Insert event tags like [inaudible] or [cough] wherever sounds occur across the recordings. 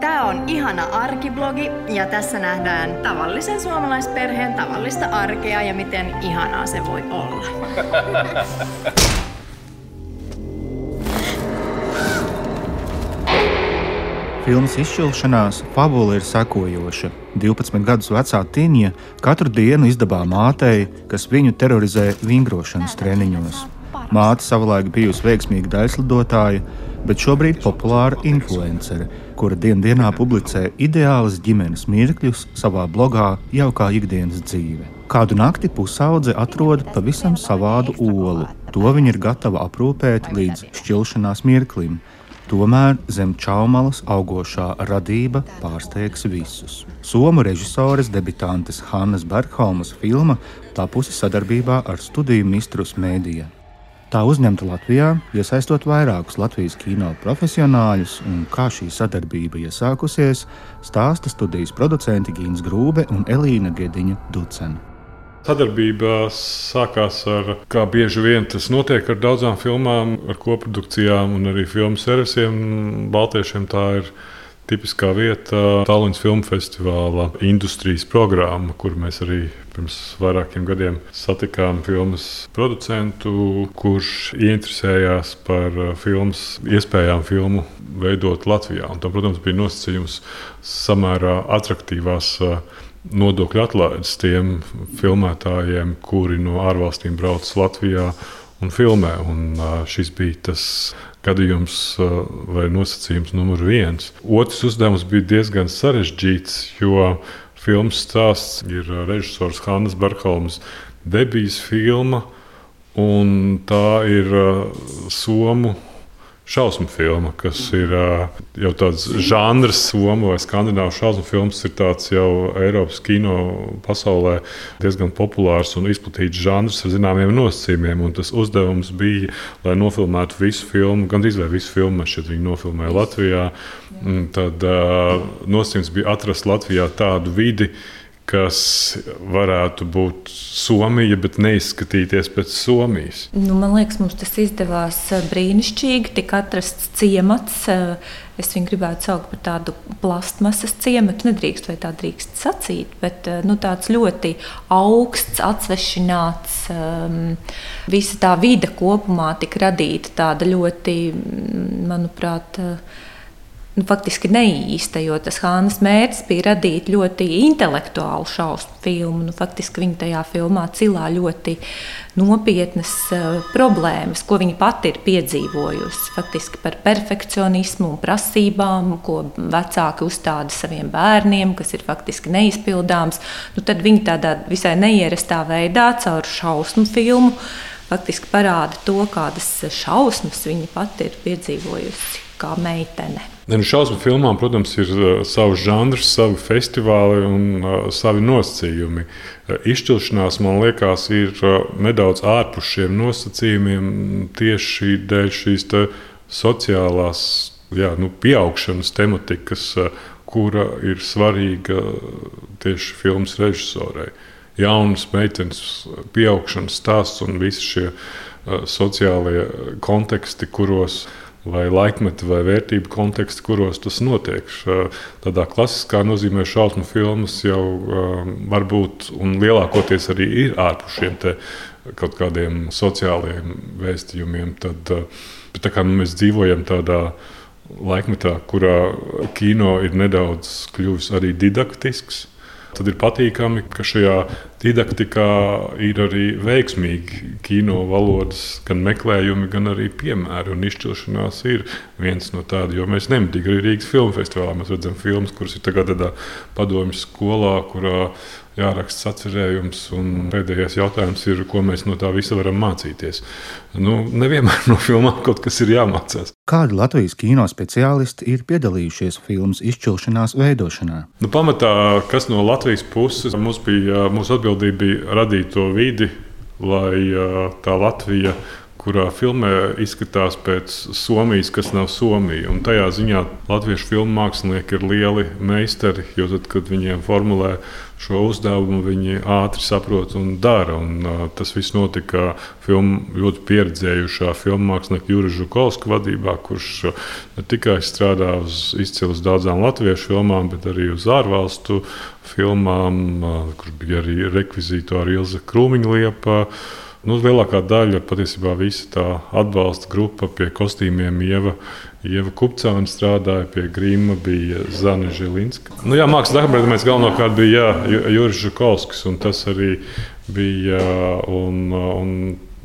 Tämä on ihana arkiblogi ja tässä nähdään tavallisen suomalaisperheen tavallista arkea ja miten ihanaa se voi olla. [laughs] Filmas izšķilšanās fabula ir sekojoša. 12 gadus vecā Tīņa katru dienu izdabā mātei, kas viņu terorizē vingrošanas treniņos. Māte savulaik bijusi veiksmīga daļslidotāja, bet šobrīd populāra influencere, kura dien dienā publicē ideālas ģimenes mirkļus savā blogā jau kā ikdienas dzīve. Kādu nakti pusaudze atrod pavisam savādu olu. To viņa ir gatava aprūpēt līdz šķilšanās mirklim. Tomēr zem čaumalas augošā radība pārsteigs visus. Somu režisores debitantes Hannes Bergholmas filma tapusi sadarbībā ar studiju Mistrus Mēdija. Tā uzņemta Latvijā, iesaistot vairākus Latvijas kino profesionāļus, un kā šī sadarbība iesākusies, stāsta studijas producenti Gīns Grūbe un Elīna Gediņa Ducena. Sadarbība sākās ar, kā bieži vien tas notiek ar daudzām filmām, ar koprodukcijām un arī filmu servisiem. Baltiešiem tā ir tipiskā vieta Tallinas Filmu festivāla industrijas programma, kur mēs arī pirms vairākiem gadiem satikām filmas producentu, kurš ieinteresējās par filmas iespējām filmu veidot Latvijā. Un tam, protams, bija nosacījums samērā attraktīvās nodokļu atlaides tiem filmētājiem, kuri no ārvalstīm brauc Latvijā un filmē. Un šis bija tas gadījums vai nosacījums numur viens. Otrs uzdevums bija diezgan sarežģīts, jo filmas stāsts ir režisors Hannes Bergholms debijas filma, un tā ir Somu šausmu filma, kas ir jau tāds žanrs, somu vai skandināvu šausmu filmas, ir tāds jau Eiropas kino pasaulē diezgan populārs un izplatīts žanrs ar zināmiem nosacījumiem. Tas uzdevums bija, lai nofilmētu visu filmu, gandrīz vai visu filmu, šeit viņi nofilmēja Latvijā. Tad nosacījums bija atrast Latvijā tādu vidi, uh, kas varētu būt Somija, bet neizskatīties pēc Somijas. Nu, man liekas, mums tas izdevās eh, brīnišķīgi. Tika atrasts ciemats. Eh, es viņu gribētu saukt par tādu plastmasas ciematu. Nedrīkst vai tā drīkst sacīt, bet eh, nu, tāds ļoti augsts, atsvešināts. Um, visa tā vide kopumā tika radīta tāda ļoti, manuprāt, uh, nu, faktiski neīsta, jo tas Hānas mērķis bija radīt ļoti intelektuālu šausmu filmu. Nu, faktiski viņa tajā filmā cilā ļoti nopietnas uh, problēmas, ko viņa pati ir piedzīvojusi. Faktiski par perfekcionismu un prasībām, ko vecāki uzstāda saviem bērniem, kas ir faktiski neizpildāms. Nu, tad viņi tādā visai neierastā veidā caur šausmu filmu faktiski parāda to, kādas šausmas viņa pati ir piedzīvojusi kā meitene. Nu šausmu filmām, protams, ir uh, savs žanrs, savi festivāli un uh, savi nosacījumi. Uh, izšķiršanās, man liekas, ir uh, nedaudz ārpus šiem nosacījumiem tieši dēļ šīs sociālās jā, nu, pieaugšanas tematikas, uh, kura ir svarīga tieši filmas režisorei. Jaunas meitenes, pieaugšanas stāsts un visi šie uh, sociālie konteksti, kuros viņa vai laikmeta vai vērtību konteksti, kuros tas notiek. Tādā klasiskā nozīmē šausmu filmas jau var būt un lielākoties arī ir ārpus šiem kaut kādiem sociālajiem vēstījumiem. Tad, bet tā kā nu, mēs dzīvojam tādā laikmetā, kurā kino ir nedaudz kļuvis arī didaktisks, tad ir patīkami, ka šajā didaktikā ir arī veiksmīgi kino valodas, gan meklējumi, gan arī piemēri. Un izšķiršanās ir viens no tādiem, jo mēs nemitīgi arī Rīgas filmu festivālā mēs redzam filmas, kuras ir tagad tādā padomju skolā, kurā jāraksta atcerējums. Pēdējais jautājums ir, ko mēs no tā visa varam mācīties. Nu, nevienmēr no filmām kaut kas ir jāmācās. Kādi Latvijas kino speciālisti ir piedalījušies filmas izšķiršanās veidošanā? Nu, pamatā, kas no Latvijas puses mums bija, mūsu atbildība bija radīt to vidi, lai tā Latvija kurā filmē izskatās pēc Somijas, kas nav Somija. Un tajā ziņā latviešu filmu mākslinieki ir lieli meistari, jo tad, kad viņiem formulē šo uzdevumu, viņi ātri saprot un dara. Un, uh, tas viss notika filmu, ļoti pieredzējušā filmu mākslinieka Jūras Žukovska vadībā, kurš ne tikai strādā uz izcils daudzām latviešu filmām, bet arī uz ārvalstu filmām, uh, kur bija arī rekvizītori Ilza Krūmiņliepa. Nu, lielākā daļa, patiesībā visa tā atbalsta grupa pie kostīmiem Ieva, Ieva Kupcāna strādāja, pie Grīma bija Zana Žilinska. Nu, jā, mākslas departamentā galvenokārt bija jā, Juris Žukovskis, un tas arī bija. Un, un,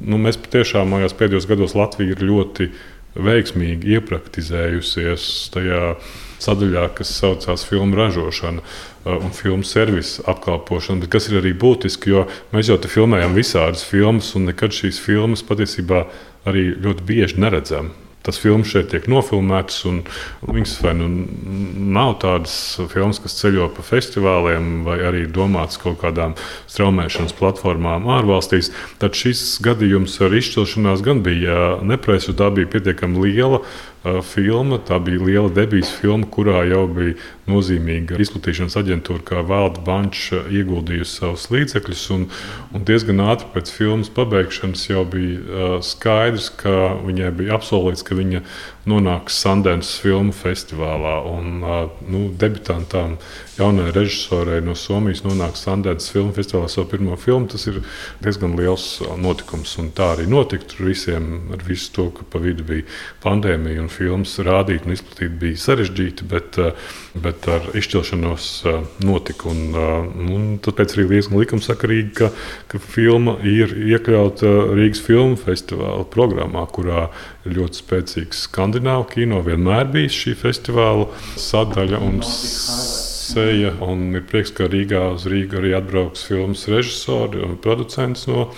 nu, mēs patiešām mājās pēdējos gados Latvija ir ļoti veiksmīgi iepraktizējusies tajā sadaļā, kas saucās filmu ražošana uh, un filmu servisa apkalpošana. Bet kas ir arī būtiski, jo mēs jau te filmējam visādas filmas, un nekad šīs filmas patiesībā arī ļoti bieži neredzam tas filmas šeit tiek nofilmētas. Viņas vai nu nav tādas filmas, kas ceļo pa festivāliem, vai arī domātas kaut kādām straumēšanas platformām ārvalstīs. Tad šis gadījums ar izšķelšanās gan bija nepreisa, tā bija pietiekami liela filma. Tā bija liela debijas filma, kurā jau bija nozīmīga izplatīšanas aģentūra, kā Valda Banča ieguldījusi savus līdzekļus. Un, un diezgan ātri pēc filmas pabeigšanas jau bija skaidrs, ka viņai bija apsolīts, ka viņa nonāks Sandēnas filmu festivālā. Un, nu, debitantām, jaunai režisorei no Somijas nonāks Sandēnas filmu festivālā savu pirmo filmu. Tas ir diezgan liels notikums. Un tā arī notika. Tur visiem ar visu to, ka pa vidu bija pandēmija un filmas rādīt un izplatīt bija sarežģīti, bet, bet ar izšķelšanos notika. Un, un tāpēc arī diezgan likumsakarīgi, ka, ka filma ir iekļauta Rīgas filmu festivāla programmā, kurā ļoti spēcīgs skandināvu kino vienmēr bijis šī festivāla sadaļa un seja. Un ir prieks, ka Rīgā uz Rīgu arī atbrauks filmas režisori un producents no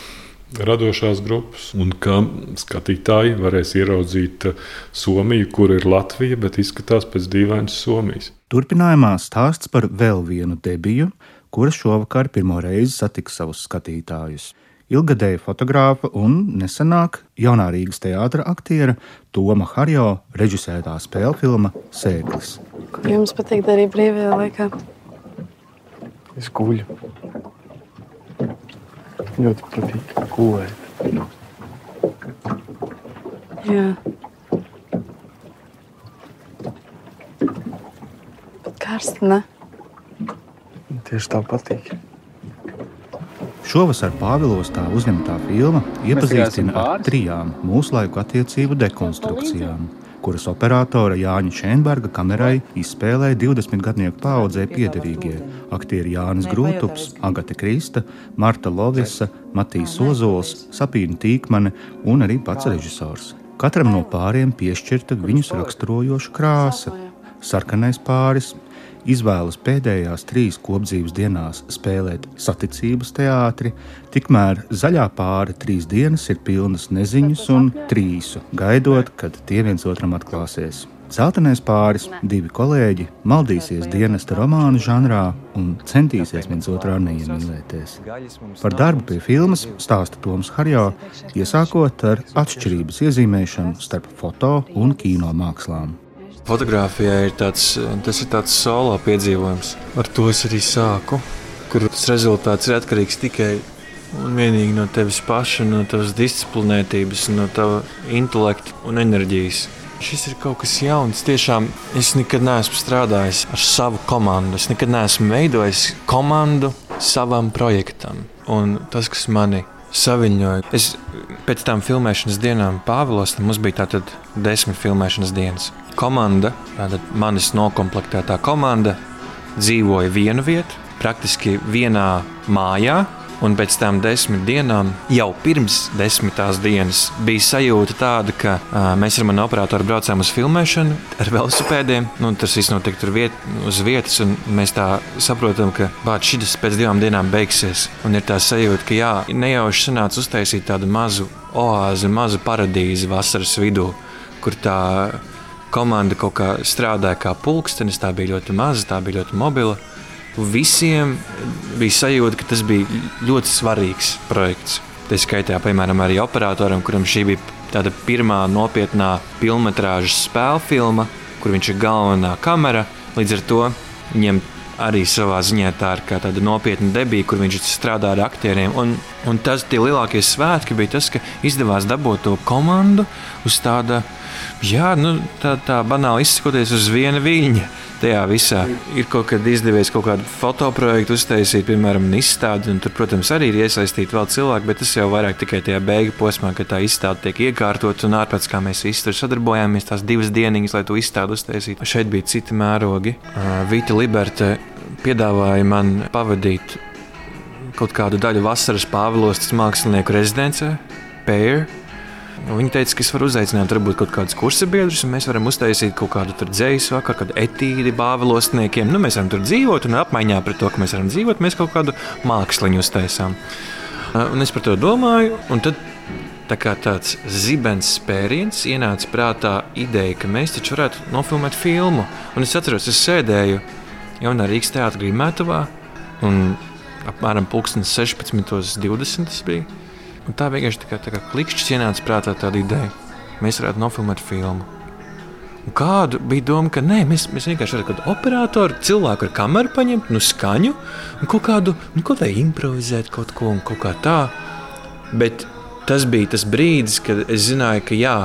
radošās grupas, un ka skatītāji varēs ieraudzīt Somiju, kur ir Latvija, bet izskatās pēc dīvainas Somijas. Turpinājumā stāsts par vēl vienu debiju, kura šovakar pirmo reizi satiks savus skatītājus ilgadēja fotogrāfa un nesenāk jaunā Rīgas teātra aktiera Toma Harjo režisētā spēļu filma Sēklis. Ko jums patīk darīt brīvajā laikā? Es guļu. Ļoti patīk gulēt. Jā. Karsti, ne? Tieši tā patīk. Šovasar Pāvilostā uzņemtā filma iepazīstina ar trijām mūsu laiku attiecību dekonstrukcijām, kuras operātora Jāņa Šēnberga kamerai izspēlēja 20 gadnieku paudzē piederīgie aktieri Jānis Grūtups, Agate Krista, Marta Lovisa, Matīs Ozols, Sapīna Tīkmane un arī pats režisors. Katram no pāriem piešķirta viņus raksturojoša krāsa. Sarkanais pāris, izvēlas pēdējās trīs kopdzīves dienās spēlēt saticības teātri, tikmēr zaļā pāri trīs dienas ir pilnas neziņas un trīsu, gaidot, kad tie viens otram atklāsies. Zeltenais pāris, divi kolēģi, maldīsies dienesta romānu žanrā un centīsies viens otrā neiemīlēties. Par darbu pie filmas stāsta Toms Harjo, iesākot ar atšķirības iezīmēšanu starp foto un kino mākslām. Fotogrāfijā ir tāds, tas ir tāds solo piedzīvojums. Ar to es arī sāku, kur tas rezultāts ir atkarīgs tikai un vienīgi no tevis paša, no tavas disciplinētības, no tava intelekta un enerģijas. Šis ir kaut kas jauns. Tiešām es nekad neesmu strādājis ar savu komandu. Es nekad neesmu veidojis komandu savam projektam. Un tas, kas mani saviņoja, es pēc tam filmēšanas dienām Pāvilos, mums bija tātad desmit filmēšanas dienas komanda, tātad manis noklāpta komanda, dzīvoja vienu vietu, praktiski vienā mājā. Un pēc tam desmit dienām, jau pirms desmitās dienas, bija sajūta tāda, ka uh, mēs ar mani operatoru braucām uz filmēšanu ar velosipēdiem. Nu, tas viss notika tur viet, uz vietas, un mēs tā saprotam, ka šis pēc divām dienām beigsies. Un ir tā sajūta, ka jā, nejauši sanāca uztaisīt tādu mazu oāzi, mazu paradīzi vasaras vidū, kur tā komanda kaut kā strādāja kā pulkstenis, tā bija ļoti maza, tā bija ļoti mobila. Visiem bija sajūta, ka tas bija ļoti svarīgs projekts. Tā skaitā, piemēram, arī operatoram, kuram šī bija tāda pirmā nopietnā filmas spēļu filma, kur viņš ir galvenā kamera. Līdz ar to viņam arī savā ziņā tā ir tāda nopietna debija, kur viņš strādā ar aktieriem. Un, un tas tie lielākie svētki bija tas, ka izdevās dabūt to komandu uz tāda, jā, nu, tā, tā banāli izsakoties uz viena viļņa tajā visā. Ir kaut kad izdevies kaut kādu fotoprojektu uztaisīt, piemēram, izstādi. Tur, protams, arī ir iesaistīti vēl cilvēki, bet tas jau vairāk tikai tajā beigu posmā, kad tā izstāde tiek iekārtota un ārpēc kā mēs visi tur sadarbojāmies tās divas dienas, lai to izstādi uztaisītu. Šeit bija citi mērogi. Vita Liberte piedāvāja man pavadīt kaut kādu daļu vasaras Pāvilostas mākslinieku rezidencē, Pēra. Viņa teica, ka es varu uzaicināt varbūt kaut kādus kursabiedrus, un mēs varam uztaisīt kaut kādu dzīslu vakaru, kādu etīdi bāvelostniekiem. Nu, mēs varam tur dzīvot, un apmaiņā pret to, ka mēs varam dzīvot, mēs kaut kādu māksliņu uztaisām. Un es par to domāju, un tad tā kā tāds zibens spēriens ienāca prātā ideja, ka mēs taču varētu nofilmēt filmu. Un es atceros, es sēdēju jaunā Rīgas teātrī Grīmētavā, un apmēram 16.20 tas bija. Un tā vienkārši tā kā, tā kā klikšķis ienāca prātā tāda ideja. Mēs varētu nofilmēt filmu. Un kādu bija doma, ka nē, mēs, mēs vienkārši varam kādu operatoru, cilvēku ar kameru paņemt, nu skaņu un kaut kādu, nu, kaut kā improvizēt kaut ko un kaut kā tā. Bet tas bija tas brīdis, kad es zināju, ka jā,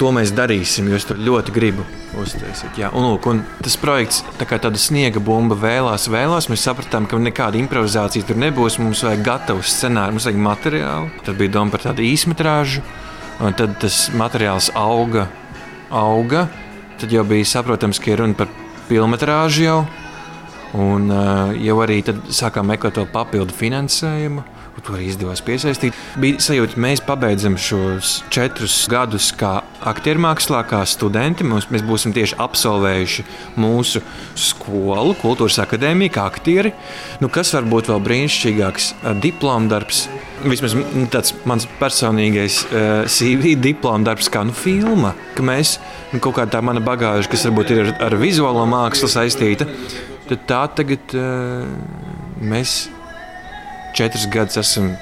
to mēs darīsim, jo es to ļoti gribu uztaisīt. Jā, un, lūk, un tas projekts, tā kā tāda sniega bumba vēlās, vēlās, mēs sapratām, ka nekāda improvizācija tur nebūs. Mums vajag gatavu scenāriju, mums vajag materiālu. Tad bija doma par tādu īsmetrāžu, un tad tas materiāls auga, auga. Tad jau bija saprotams, ka ir runa par filmetrāžu jau. Un uh, jau arī sākām meklēt to papildu finansējumu. To arī izdevās piesaistīt. Bija sajūta, ka mēs pabeidzam šos četrus gadus kā aktieru mākslā, kā studenti. Mums, mēs būsim tieši absolvējuši mūsu skolu, kultūras akadēmiju, kā aktieri. Nu, kas var būt vēl brīnišķīgāks diplomu darbs? Vismaz tāds mans personīgais uh, CV diplomu darbs, kā nu, filma. Ka mēs nu, kaut kādā tā mana bagāža, kas varbūt ir ar, ar vizuālo mākslu saistīta, tad tā tagad uh, mēs četrus gadus esam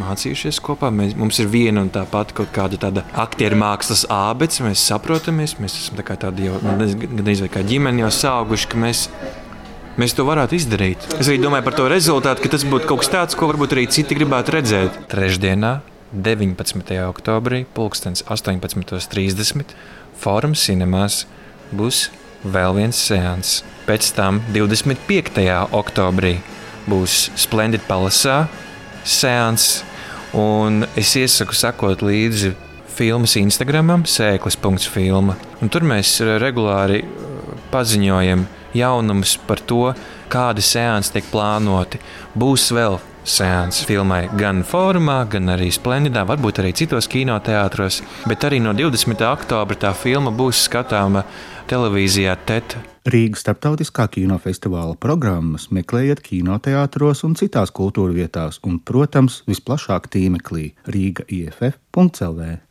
mācījušies kopā. Mēs, mums ir viena un tā pati kaut kāda tāda aktieru mākslas ābece. Mēs saprotamies, mēs esam tā tādi jau gandrīz kā ģimene jau sauguši, ka mēs, mēs to varētu izdarīt. Es arī domāju par to rezultātu, ka tas būtu kaut kas tāds, ko varbūt arī citi gribētu redzēt. Trešdienā, 19. oktobrī, 18.30. Fórums cinemās būs vēl viens seans. Pēc tam 25. oktobrī būs Splendid Palace seans. Un es iesaku sekot līdzi filmas Instagram, sēklis.filma. Tur mēs regulāri uh, paziņojam jaunumus par to, kādi seansi tiek plānoti. Būs vēl seanss filmai gan formā, gan arī Splendidā, varbūt arī citos kinoteātros. Bet arī no 20. oktobra tā filma būs skatāma televīzijā TET. Rīgas starptautiskā kinofestivāla programmas meklējiet kinoteātros un citās kultūra vietās, un, protams, visplašāk tīmeklī Rīga IFF.CLV.